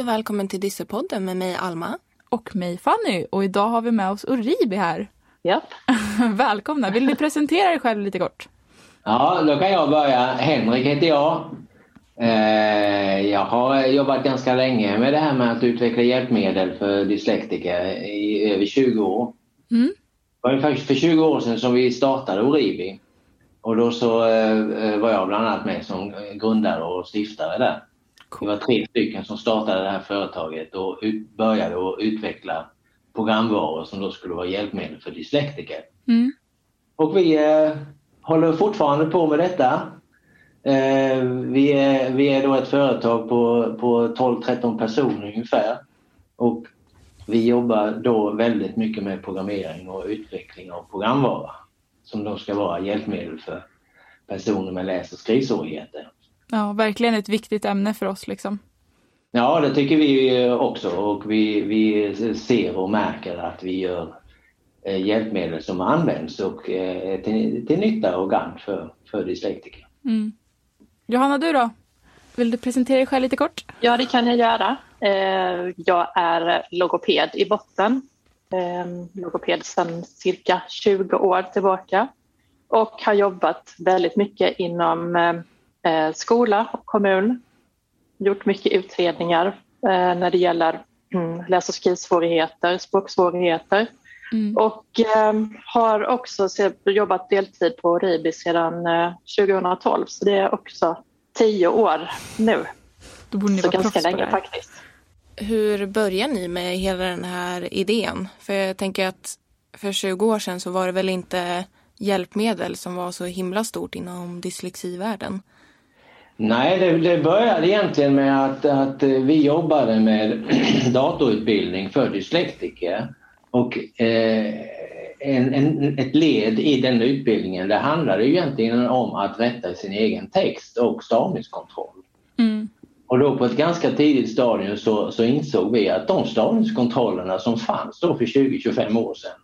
och välkommen till Dyssepodden med mig Alma. Och mig Fanny. Och idag har vi med oss Uribi här. Japp. Välkomna. Vill ni presentera er själv lite kort? Ja, då kan jag börja. Henrik heter jag. Eh, jag har jobbat ganska länge med det här med att utveckla hjälpmedel för dyslektiker i över 20 år. Mm. Det var ungefär för 20 år sedan som vi startade Oribi. Och då så eh, var jag bland annat med som grundare och stiftare där. Vi var tre stycken som startade det här företaget och ut, började att utveckla programvaror som då skulle vara hjälpmedel för dyslektiker. Mm. Och vi eh, håller fortfarande på med detta. Eh, vi, är, vi är då ett företag på, på 12-13 personer ungefär. Och vi jobbar då väldigt mycket med programmering och utveckling av programvara som då ska vara hjälpmedel för personer med läs och skrivsvårigheter. Ja, verkligen ett viktigt ämne för oss liksom. Ja, det tycker vi också och vi, vi ser och märker att vi gör eh, hjälpmedel som används och är till, till nytta och gagn för, för dyslektiker. Mm. Johanna, du då? Vill du presentera dig själv lite kort? Ja, det kan jag göra. Eh, jag är logoped i botten. Eh, logoped sedan cirka 20 år tillbaka och har jobbat väldigt mycket inom eh, skola och kommun. Gjort mycket utredningar när det gäller mm, läs och skrivsvårigheter, språksvårigheter. Mm. Och har också jobbat deltid på RIBI sedan 2012 så det är också tio år nu. Då borde ni så vara ganska länge faktiskt. Hur började ni med hela den här idén? För jag tänker att för 20 år sedan så var det väl inte hjälpmedel som var så himla stort inom dyslexivärlden. Nej, det, det började egentligen med att, att vi jobbade med datorutbildning för dyslektiker. Och eh, en, en, ett led i den utbildningen det handlade ju egentligen om att rätta sin egen text och stavningskontroll. Mm. Och då på ett ganska tidigt stadium så, så insåg vi att de stavningskontrollerna som fanns då för 20-25 år sedan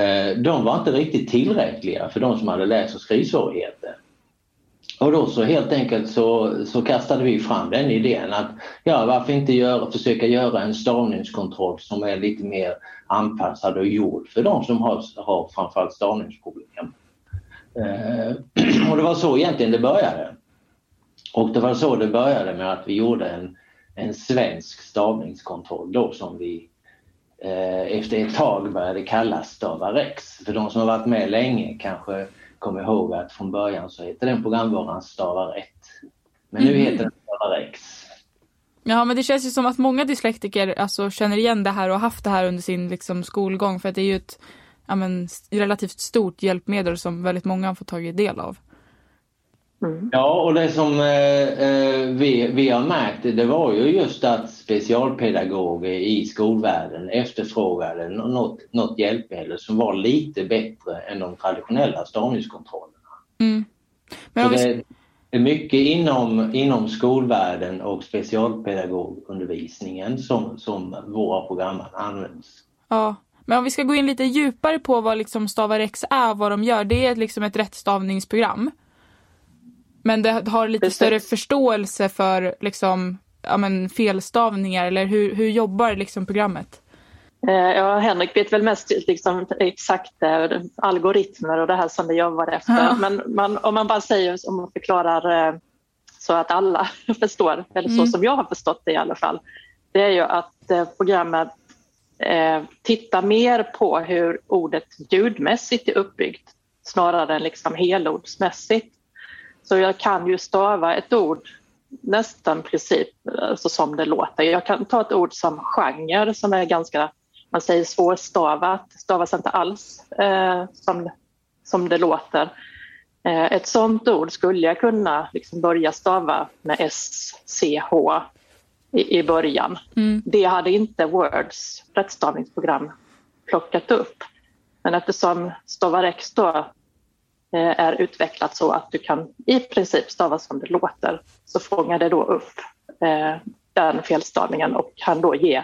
eh, de var inte riktigt tillräckliga för de som hade läs och skrivsvårigheter. Och då så helt enkelt så, så kastade vi fram den idén att ja, varför inte göra, försöka göra en stavningskontroll som är lite mer anpassad och gjord för de som har, har framförallt stavningsproblem. Eh, och det var så egentligen det började. Och det var så det började med att vi gjorde en, en svensk stavningskontroll då som vi eh, efter ett tag började kalla Stavarex. För de som har varit med länge kanske kommer ihåg att från början så heter den programvaran Stavarätt. Men nu Mhm. heter den Stavarex. Ja, men det känns ju som att många dyslektiker alltså, känner igen det här och har haft det här under sin liksom, skolgång. För att det är ju ett ja, men, relativt stort hjälpmedel som väldigt många har fått tagit del av. Mm. Ja, och det som eh, eh, vi, vi har märkt det var ju just att specialpedagoger i skolvärlden efterfrågade nå- något, något hjälpmedel som var lite bättre än de traditionella stavningskontrollerna. Mm. Men vi, det är mycket inom, inom skolvärlden och specialpedagogundervisningen som, som våra program används. ja. men om vi ska gå in lite djupare på vad liksom Stavarex är och vad de gör. Det är liksom ett rättstavningsprogram. Men det har lite Precis. större förståelse för liksom, ja, men, felstavningar eller hur, hur jobbar liksom programmet? Eh, Ja, Henrik vet väl mest liksom, exakt eh, algoritmer och det här som vi jobbar efter. Ja. Men man, om man bara säger, om man förklarar eh, så att alla förstår, eller så Mm. som jag har förstått det i alla fall, det är ju att programmet eh, tittar mer på hur ordet ljudmässigt är uppbyggt snarare än liksom helordsmässigt. Så jag kan ju stava ett ord nästan princip alltså som det låter. Jag kan ta ett ord som genre som är ganska, man säger svårstavat, stavas inte alls eh, som, som det låter. Eh, ett sånt ord skulle jag kunna liksom börja stava med S, C, H i, i början. Mm. Det hade inte Words rättstavningsprogram plockat upp. Men eftersom Stavarex då är utvecklat så att du kan i princip stava som det låter så fångar det då upp eh, den felstavningen och kan då ge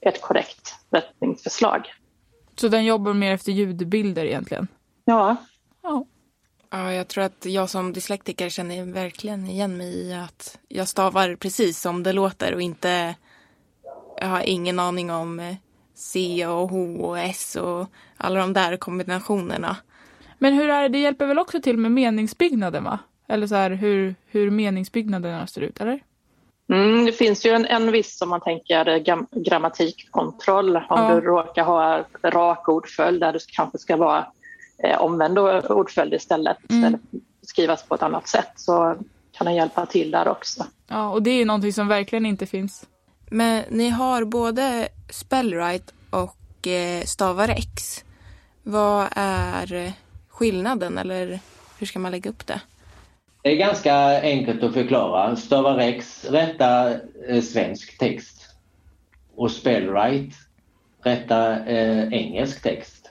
ett korrekt rättningsförslag. Så den jobbar mer efter ljudbilder egentligen? Ja, Ja. Ja, jag tror att jag som dyslektiker känner verkligen igen mig i att jag stavar precis som det låter och inte jag har ingen aning om eh, C och H och S och alla de där kombinationerna. Men hur är det, det hjälper väl också till med meningsbyggnaden va? Eller så här hur, hur meningsbyggnaderna ser ut, eller? Mm, det finns ju en, en viss, som man tänker, gam, grammatikkontroll. Om ja. du råkar ha rak ordföljd där det kanske ska vara eh, omvänd ordföljd istället, mm. istället skrivas på ett annat sätt, så kan den hjälpa till där också. Ja, och det är ju någonting som verkligen inte finns. Men ni har både Spellwright och eh, Stavar X. Vad är skillnaden eller hur ska man lägga upp det? Det är ganska enkelt att förklara. Stavar X rättar eh, svensk text och Spellwright rättar eh, engelsk text.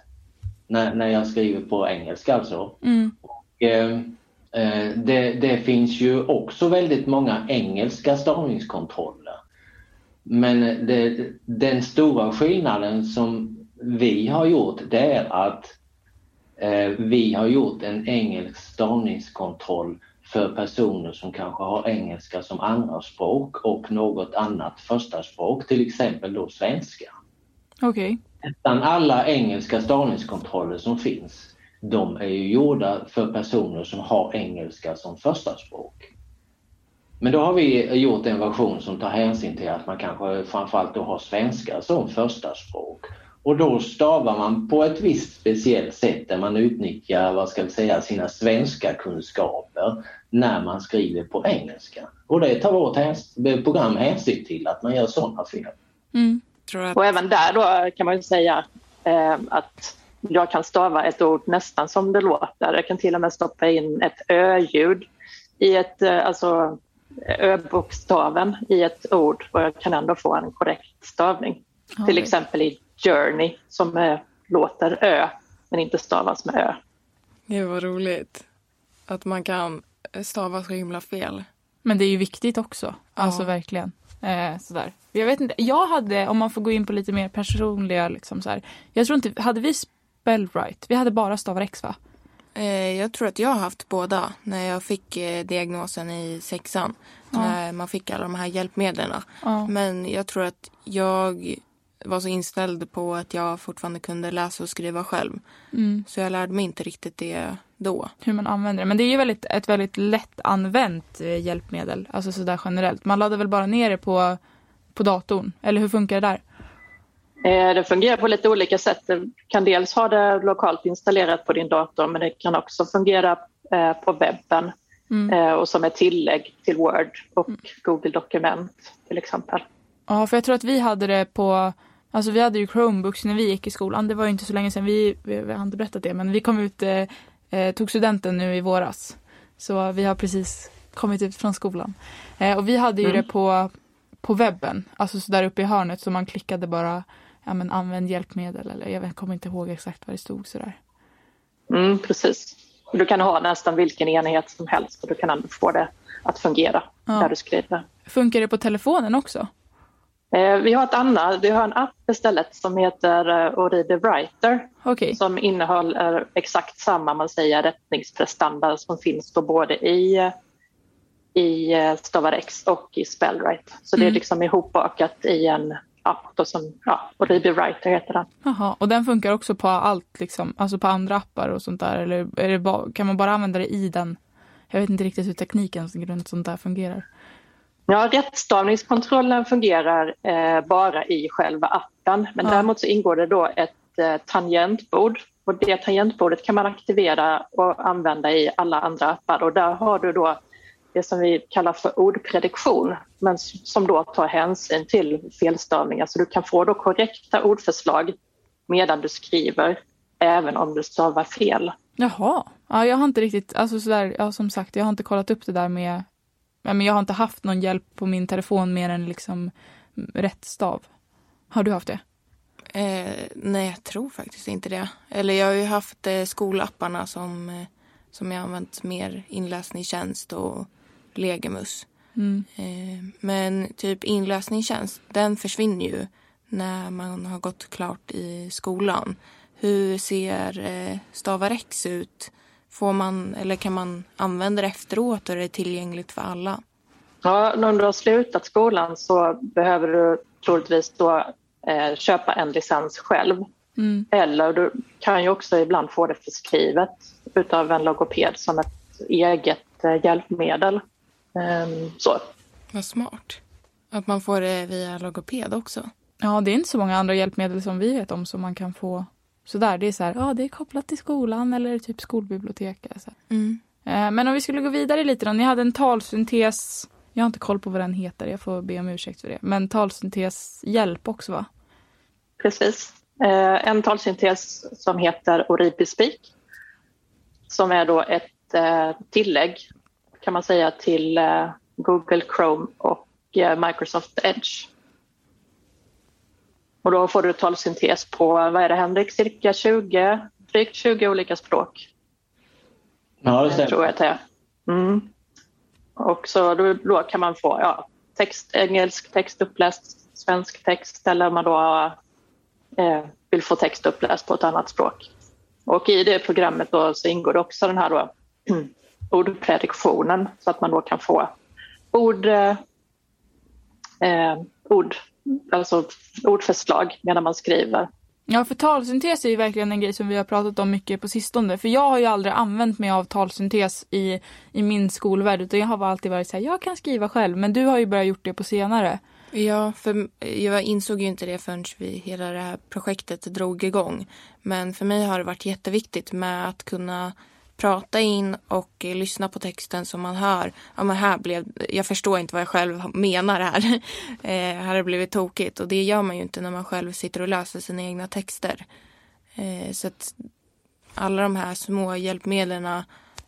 När, när jag skriver på engelska alltså. Mm. Och, eh, eh det, det, finns ju också väldigt många engelska stavningskontroller. Men det, den stora skillnaden som vi har gjort det är att vi har gjort en engelsk stavningskontroll för personer som kanske har engelska som andra språk och något annat första språk, till exempel då svenska. Okej. Okay. Alla engelska stavningskontroller som finns, de är ju gjorda för personer som har engelska som första språk. Men då har vi gjort en version som tar hänsyn till att man kanske framförallt då har svenska som första språk. Och då stavar man på ett visst speciellt sätt där man utnyttjar, vad ska vi säga, sina svenska kunskaper när man skriver på engelska. Och det tar vårt program hänsyn till, att man gör sådana fel. Mm. Och även där då kan man ju säga eh, att jag kan stava ett ord nästan som det låter. Jag kan till och med stoppa in ett ö-ljud i ett, eh, alltså ö-bokstaven i ett ord och jag kan ändå få en korrekt stavning. Till exempel i journey som är, låter ö men inte stavas med ö. Det var roligt att man kan stava så himla fel. Men det är ju viktigt också, ja. alltså verkligen. Eh, sådär. Jag vet inte, jag hade, om man får gå in på lite mer personliga liksom så här, Jag tror inte, hade vi spellwright? Vi hade bara stavar X va? Eh, jag tror att jag har haft båda när jag fick eh, diagnosen i sexan. Ja. När man fick alla de här hjälpmedlen. Ja. Men jag tror att jag var så inställd på att jag fortfarande kunde läsa och skriva själv. Mm. Så jag lärde mig inte riktigt det då. Hur man använder det. Men det är ju väldigt, ett väldigt lätt använt eh, hjälpmedel. Alltså sådär generellt. Man laddar väl bara ner det på, på datorn? Eller hur funkar det där? Eh, det fungerar på lite olika sätt. Du kan dels ha det lokalt installerat på din dator men det kan också fungera eh, på webben mm. och som ett tillägg till Word och mm. Google Dokument till exempel. Ja, för jag tror att vi hade det på Alltså vi hade ju Chromebooks när vi gick i skolan. Det var ju inte så länge sedan. Vi, vi, vi har inte berättat det men vi kom ut, eh, eh, tog studenten nu i våras. Så vi har precis kommit ut från skolan. Eh, och vi hade ju mm. det på, på webben. Alltså så där uppe i hörnet så man klickade bara ja, men använd hjälpmedel eller jag kommer inte ihåg exakt vad det stod sådär. Mm, precis. Du kan ha nästan vilken enhet som helst och du kan ändå få det att fungera ja. där du skriver. Funkar det på telefonen också? Eh, vi har ett annat, vi har en app istället som heter uh, Oribe Writer okay. som innehåller exakt samma man säger, rättningsprestanda som finns då både i, i eh, StavarX och i Spellwrite. Så mm. det är mm. liksom ihopbakat i en app då som, ja, Oribe Writer heter den. Jaha, och den funkar också på allt liksom, alltså på andra appar och sånt där eller är det ba, kan man bara använda det i den? Jag vet inte riktigt hur tekniken runt sånt där fungerar. Ja, rättstavningskontrollen fungerar eh, bara i själva appen. Men ja. däremot så ingår det då ett eh, tangentbord. Och det tangentbordet kan man aktivera och använda i alla andra appar. Och där har du då det som vi kallar för ordprediktion men som då tar hänsyn till felstavningar. Så du kan få då korrekta ordförslag medan du skriver även om du stavar fel. Jaha, ja, jag har inte riktigt, alltså sådär, ja, som sagt, jag har inte kollat upp det där med men jag har inte haft någon hjälp på min telefon mer än liksom rätt stav. Har du haft det? Eh, nej, jag tror faktiskt inte det. Eller jag har ju haft eh, skolapparna som, eh, som jag använt mer inläsningstjänst och Legemus. Mm. Eh, men typ inläsningstjänst, den försvinner ju när man har gått klart i skolan. Hur ser eh, Stavar X ut Får man, eller kan man använda det efteråt och är det tillgängligt för alla? Ja, när du har slutat skolan så behöver du troligtvis då eh, köpa en licens själv. Mm. Eller du kan ju också ibland få det förskrivet utav en logoped som ett eget eh, hjälpmedel. Um, så. Vad smart. Att man får det via logoped också. Ja, det är inte så många andra hjälpmedel som vi vet om som man kan få sådär. Det är så här, ja det är kopplat till skolan eller typ skolbibliotek. Så. Mm. Eh, men om vi skulle gå vidare lite då. Ni hade en talsyntes. Jag har inte koll på vad den heter. Jag får be om ursäkt för det. Men talsynteshjälp också va? Precis. Eh, en talsyntes som heter Oripispeak. Som är då ett eh, tillägg kan man säga till Google Chrome och Microsoft Edge. Och då får du talsyntes på, vad är det Henrik, cirka 20, drygt 20 olika språk. Ja, det stämmer. Tror jag att det är. Mm. Och så då, då, kan man få ja, text, engelsk text uppläst, svensk text eller om man då eh, vill få text uppläst på ett annat språk. Och i det programmet då så ingår det också den här då, ordprediktionen så att man då kan få ord, eh, ord, alltså ordförslag medan man skriver. Ja, för talsyntes är ju verkligen en grej som vi har pratat om mycket på sistone. För jag har ju aldrig använt mig av talsyntes i, i min skolvärld. Utan jag har alltid varit så här, jag kan skriva själv. Men du har ju börjat gjort det på senare. Ja, för jag insåg ju inte det förrän vi hela det här projektet drog igång. Men för mig har det varit jätteviktigt med att kunna prata in och lyssna på texten som man hör. Ja, men här blev, jag förstår inte vad jag själv menar här. eh, här har det blivit tokigt och det gör man ju inte när man själv sitter och läser sina egna texter. Eh, så att alla de här små hjälpmedlen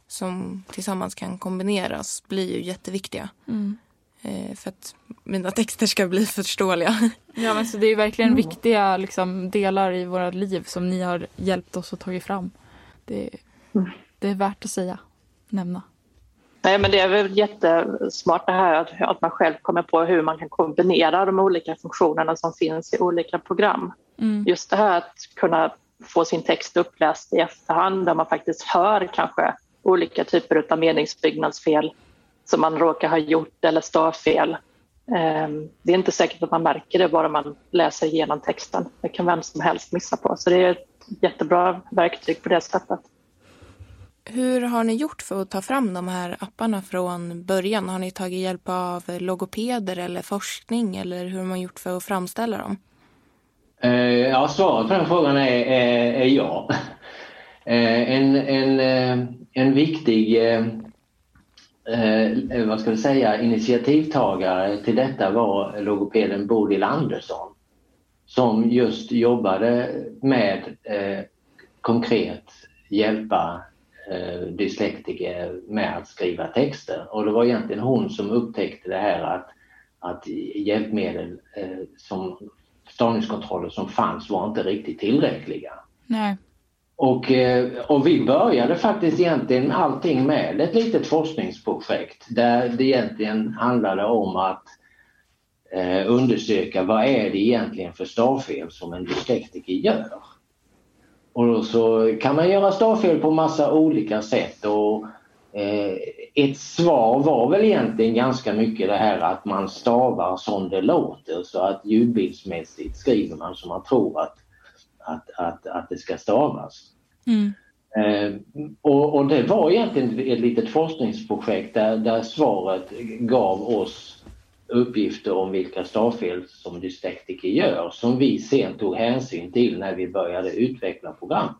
som tillsammans kan kombineras blir ju jätteviktiga. Mm. Eh, för att mina texter ska bli förståeliga. Ja men så det är verkligen mm. viktiga liksom, delar i våra liv som ni har hjälpt oss att ta fram. Det, mm det är värt att säga, nämna. Nej, men det är väl jättesmart det här att, att man själv kommer på hur man kan kombinera de olika funktionerna som finns i olika program. Mm. Just det här att kunna få sin text uppläst i efterhand där man faktiskt hör kanske olika typer av meningsbyggnadsfel som man råkar ha gjort eller stavfel. Ehm, det är inte säkert att man märker det bara man läser igenom texten. Det kan vem som helst missa på. Så det är ett jättebra verktyg på det sättet. Hur har ni gjort för att ta fram de här apparna från början? Har ni tagit hjälp av logopeder eller forskning eller hur har man gjort för att framställa dem? Eh, ja, svaret på den frågan är, är, är ja. Eh, en, en, eh, en viktig eh, eh, vad ska vi säga, initiativtagare till detta var logopeden Bodil Andersson som just jobbade med konkret hjälpa eh, dyslektiker med att skriva texter. Och det var egentligen hon som upptäckte det här att, att hjälpmedel eh, som stavningskontroller som fanns var inte riktigt tillräckliga. Nej. Och, eh, och vi började faktiskt egentligen allting med ett litet forskningsprojekt där det egentligen handlade om att eh, undersöka vad är det egentligen för stavfel som en dyslektiker gör. Och så kan man göra stavfel på massa olika sätt och eh, ett svar var väl egentligen ganska mycket det här att man stavar som det låter så att ljudbildsmässigt skriver man som man tror att, att, att, att det ska stavas. Mm. Eh, och, och, det var egentligen ett litet forskningsprojekt där, där svaret gav oss uppgifter om vilka stavfel som dyslektiker gör som vi sen tog hänsyn till när vi började utveckla programmen.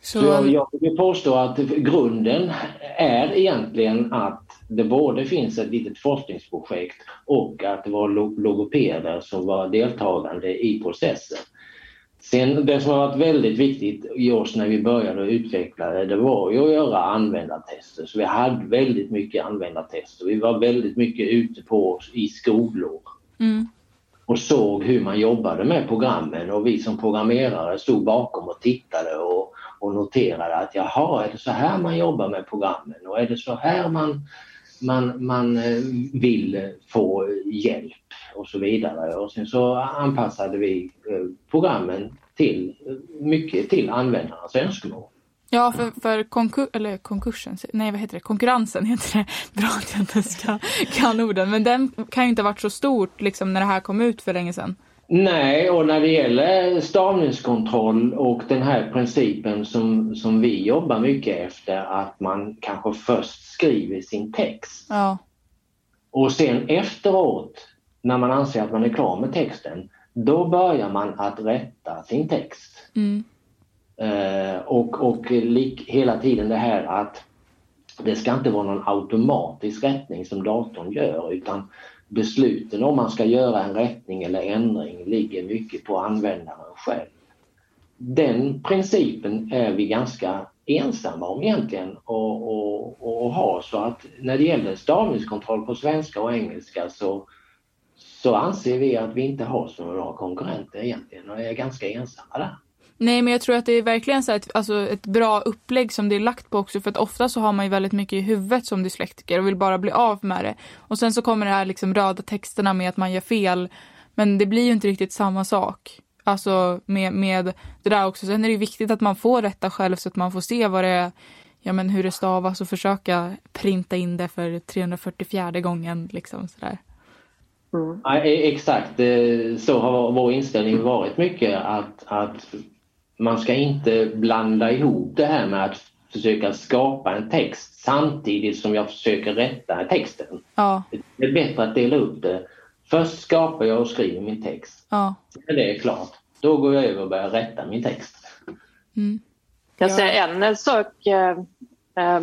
Så, Så jag, jag vill påstå att grunden är egentligen att det både finns ett litet forskningsprojekt och att det var logopeder som var deltagande i processen. Sen det som har varit väldigt viktigt i oss när vi började utveckla det, det var ju att göra användartester. Så vi hade väldigt mycket användartester. Vi var väldigt mycket ute på i skolor mm. och såg hur man jobbade med programmen och vi som programmerare stod bakom och tittade och, och noterade att jaha, är det så här man jobbar med programmen och är det så här man, man, man eh, vill få hjälp och så vidare. Och sen så anpassade vi eh, programmen till mycket till användarnas önskemål. Ja, för, för konkur eller konkursen, nej vad heter det, konkurrensen heter det. Bra att jag inte ska, kan orden. Men den kan ju inte ha varit så stort liksom när det här kom ut för länge sedan. Nej, och när det gäller stavningskontroll och den här principen som, som vi jobbar mycket efter, att man kanske först skriver sin text. Ja. Och sen efteråt, när man anser att man är klar med texten, då börjar man att rätta sin text. Mm. Eh, och och lik, hela tiden det här att det ska inte vara någon automatisk rättning som datorn gör utan besluten om man ska göra en rättning eller ändring ligger mycket på användaren själv. Den principen är vi ganska ensamma om egentligen och, och, och ha så att när det gäller stavningskontroll på svenska och engelska så, så anser vi att vi inte har så bra konkurrenter egentligen och är ganska ensamma där. Nej, men jag tror att det är verkligen så ett, alltså ett bra upplägg som det är lagt på också. För att ofta så har man ju väldigt mycket i huvudet som dyslektiker och vill bara bli av med det. Och sen så kommer det här liksom röda texterna med att man gör fel. Men det blir ju inte riktigt samma sak. Alltså med, med det där också. Sen är det ju viktigt att man får rätta själv så att man får se vad det är, ja men hur det stavas och försöka printa in det för 344 gången liksom sådär. Mm. Ja, e- exakt, så har vår inställning varit mycket att, att man ska inte blanda ihop det här med att försöka skapa en text samtidigt som jag försöker rätta texten. Ja. Det är bättre att dela upp det. Först skapar jag och skriver min text. Ja. När det är klart, då går jag över och börjar rätta min text. Mm. Jag ser en sak eh,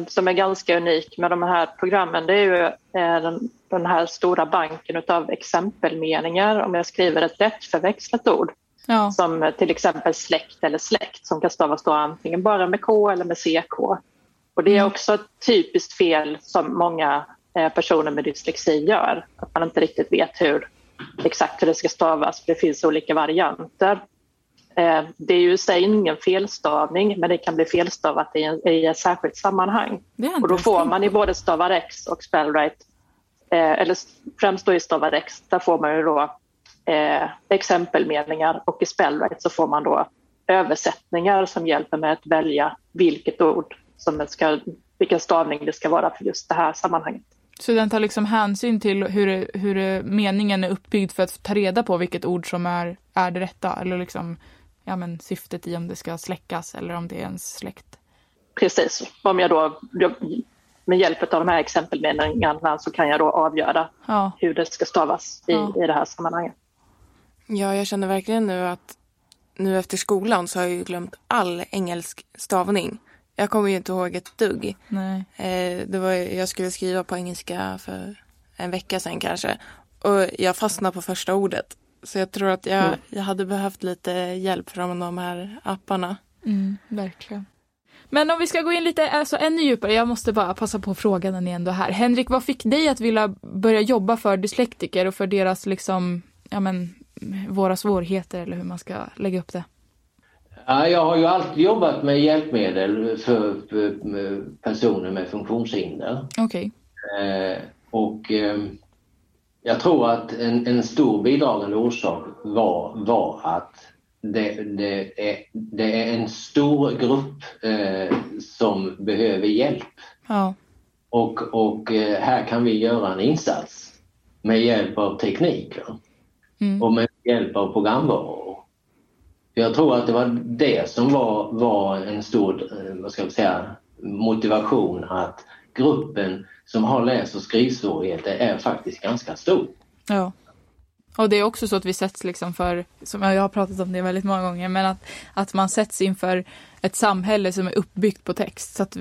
som är ganska unik med de här programmen. Det är ju eh, den, den, här stora banken av exempelmeningar om jag skriver ett lättförväxlat ord. Ja. Som till exempel släkt eller släkt som kan stavas då antingen bara med K eller med CK. Och det är Mm. också ett typiskt fel som många eh, personer med dyslexi gör. Att man inte riktigt vet hur exakt hur det ska stavas för det finns olika varianter. Eh, Det är ju i sig ingen felstavning men det kan bli felstavat i, en, i ett särskilt sammanhang. Och då får man i både StavarX och Spellrite, eh, eller främst då i StavarX, där får man ju då eh, exempelmeningar och i Spellrite så får man då översättningar som hjälper med att välja vilket ord som ska, vilken stavning det ska vara för just det här sammanhanget. Så den tar liksom hänsyn till hur, hur meningen är uppbyggd för att ta reda på vilket ord som är, är det rätta eller liksom ja, men syftet i om det ska släckas eller om det är ens släkt. Precis, om jag då med hjälp av de här exempelmeningarna så kan jag då avgöra Ja, hur det ska stavas i, Ja. i det här sammanhanget. Ja, jag känner verkligen nu att nu efter skolan så har jag ju glömt all engelsk stavning. Jag kommer ju inte ihåg ett dugg. nej. Eh, det var, jag skulle skriva på engelska för en vecka sedan kanske. Och jag fastnade på första ordet. Så jag tror att jag, Mm. jag hade behövt lite hjälp från de här apparna. Mm, verkligen. Men om vi ska gå in lite alltså, ännu djupare, jag måste bara passa på att fråga när ni ändå är här. Henrik, vad fick dig att vilja börja jobba för dyslektiker och för deras liksom, ja men, våra svårigheter eller hur man ska lägga upp det? Ja, jag har ju alltid jobbat med hjälpmedel för, personer med funktionshinder. Okej. Eh, och eh, jag tror att en, en stor bidragande orsak var, var att det, det, är, det är en stor grupp eh, som behöver hjälp. Ja. Och, och eh, här kan vi göra en insats med hjälp av teknik? Mm. och med hjälp av programvaror. Jag tror att det var det som var, var en stor eh, vad ska jag säga, motivation att gruppen som har läs och skrivsvårigheter är faktiskt ganska stor. Ja. Och det är också så att vi sätts liksom för, som jag har pratat om det väldigt många gånger, men att, att man sätts inför ett samhälle som är uppbyggt på text. Så att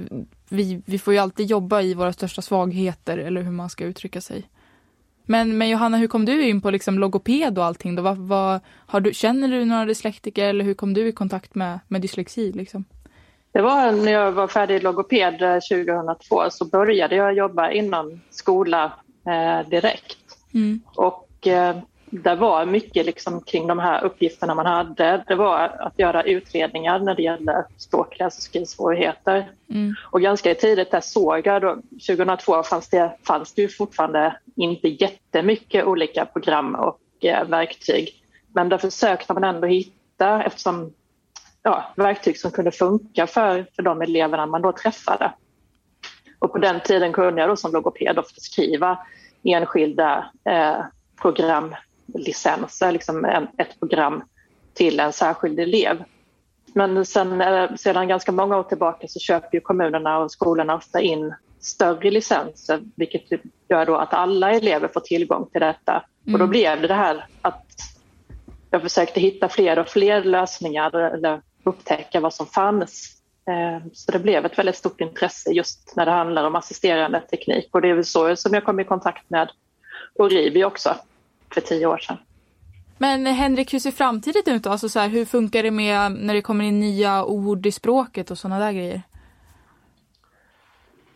vi, vi får ju alltid jobba i våra största svagheter, eller hur man ska uttrycka sig. Men, men Johanna, hur kom du in på liksom logoped och allting då? Vad, vad, har du, känner du några dyslektiker eller hur kom du i kontakt med, med dyslexi? Liksom? Det var när jag var färdig logoped eh, 2002 så började jag jobba inom skola eh, direkt. Mm. Och eh, det var mycket liksom kring de här uppgifterna man hade. Det var att göra utredningar när det gäller språk, läs och skrivsvårigheter. Mm. Och ganska tidigt där såg jag, då, 2002 fanns det, fanns det ju fortfarande inte jättemycket olika program och eh, verktyg. Men där försökte man ändå hitta, eftersom ja, verktyg som kunde funka för, för de eleverna man då träffade. Och på den tiden kunde jag då som logoped ofta skriva enskilda eh, programlicenser, liksom en, ett program till en särskild elev. Men sen, eh, sedan ganska många år tillbaka så köper kommunerna och skolorna ofta in större licenser vilket gör då att alla elever får tillgång till detta. Mm. Och då mm. blev det det här att jag försökte hitta fler och fler lösningar eller upptäcka vad som fanns. Eh, så det blev ett väldigt stort intresse just när det handlar om assisterande teknik och det är väl så som jag kom i kontakt med Oribi också för tio år sedan. Men Henrik, hur ser framtiden ut då? Alltså så här, hur funkar det med när det kommer in nya ord i språket och sådana där grejer?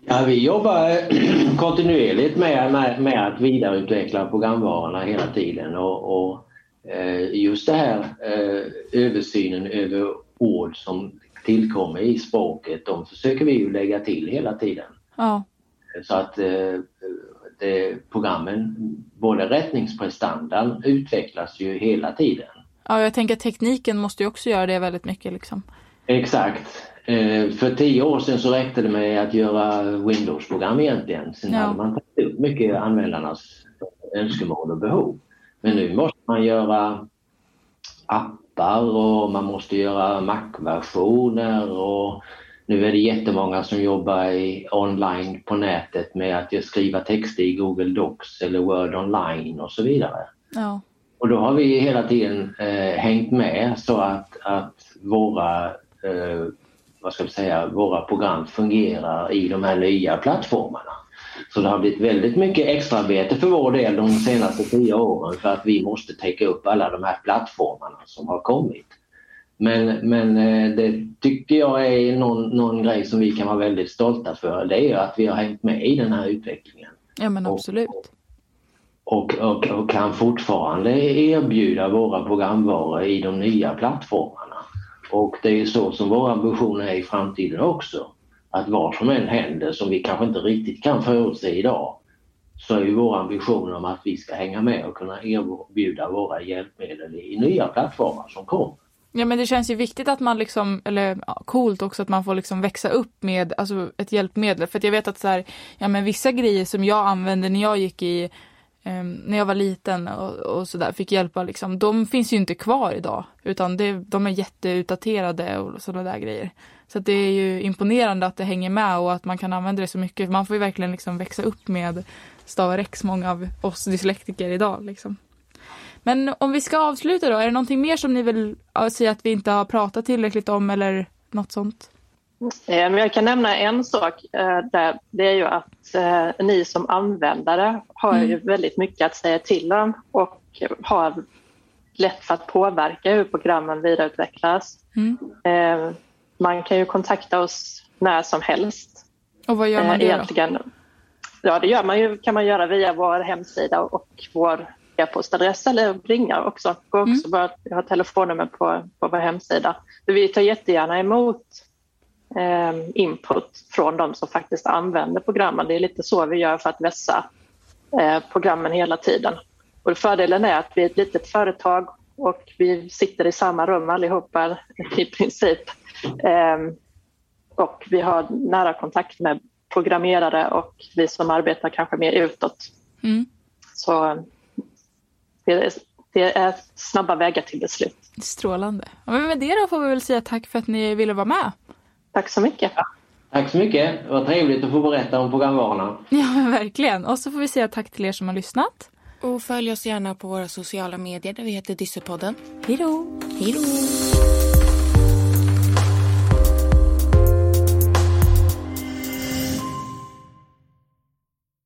Ja, vi jobbar kontinuerligt med, med, med att vidareutveckla programvarorna hela tiden och, och eh, just det här eh, översynen över ord som tillkommer i språket, de försöker vi ju lägga till hela tiden. Ja. Så att eh, det, programmen, både rättningsprestandan utvecklas ju hela tiden. Ja, jag tänker att tekniken måste ju också göra det väldigt mycket liksom. Exakt. Eh, för tio år sedan så räckte det med att göra Windows-program egentligen. Sen ja. hade man tagit upp mycket användarnas önskemål och behov. Men nu måste man göra appar och man måste göra Mac-versioner och nu är det jättemånga som jobbar i, online på nätet med att skriva texter i Google Docs eller Word online och så vidare. Ja. Och då har vi hela tiden eh, hängt med så att, att våra, eh, vad ska vi säga, våra program fungerar i de här nya plattformarna. Så det har blivit väldigt mycket extraarbete för vår del de senaste tio åren för att vi måste täcka upp alla de här plattformarna som har kommit. Men, men eh, det tycker jag är någon, någon grej som vi kan vara väldigt stolta för. Det är att vi har hängt med i den här utvecklingen. Ja men absolut. Och, och, och kan fortfarande erbjuda våra programvaror i de nya plattformarna. Och det är så som våra ambitioner är i framtiden också. Att vad som än händer som vi kanske inte riktigt kan förutse idag så är ju vår ambition om att vi ska hänga med och kunna erbjuda våra hjälpmedel i nya plattformar som kommer. Ja men det känns ju viktigt att man liksom, eller ja, coolt också att man får liksom växa upp med alltså, ett hjälpmedel. För att jag vet att så här, ja men vissa grejer som jag använde när jag gick i, eh, när jag var liten och, och sådär, fick hjälpa liksom, de finns ju inte kvar idag. Utan det, de är jätteutdaterade och sådana där grejer. Så det är ju imponerande att det hänger med och att man kan använda det så mycket. Man får ju verkligen liksom växa upp med Stavar X, många av oss dyslektiker idag liksom. Men om vi ska avsluta då, är det någonting mer som ni vill säga att vi inte har pratat tillräckligt om eller något sånt? Eh, jag kan nämna en sak eh, där. Det är ju att eh, ni som användare har mm. ju väldigt mycket att säga till om och har lätt för att påverka hur programmen vidareutvecklas. Mm. Man kan ju kontakta oss när som helst. Och vad gör man då? Ja, det gör man ju, kan man göra via vår hemsida och vår e-postadress eller ringa också. Går också mm. bara, jag har telefonnummer på, på vår hemsida. Vi tar jättegärna emot eh, input från de som faktiskt använder programmen. Det är lite så vi gör för att vässa eh, programmen hela tiden. Och fördelen är att vi är ett litet företag och vi sitter i samma rum allihopa i princip. Eh, och vi har nära kontakt med programmerare och vi som arbetar kanske mer utåt. Mm. Så det, det är snabba vägar till beslut. Strålande. men med det då får vi väl säga tack för att ni ville vara med. Tack så mycket. Tack så mycket. Det var trevligt att få berätta om programvarorna. Ja, verkligen. Och så får vi säga tack till er som har lyssnat. Och följ oss gärna på våra sociala medier där vi heter Dyssepodden. Hej då! Hej då!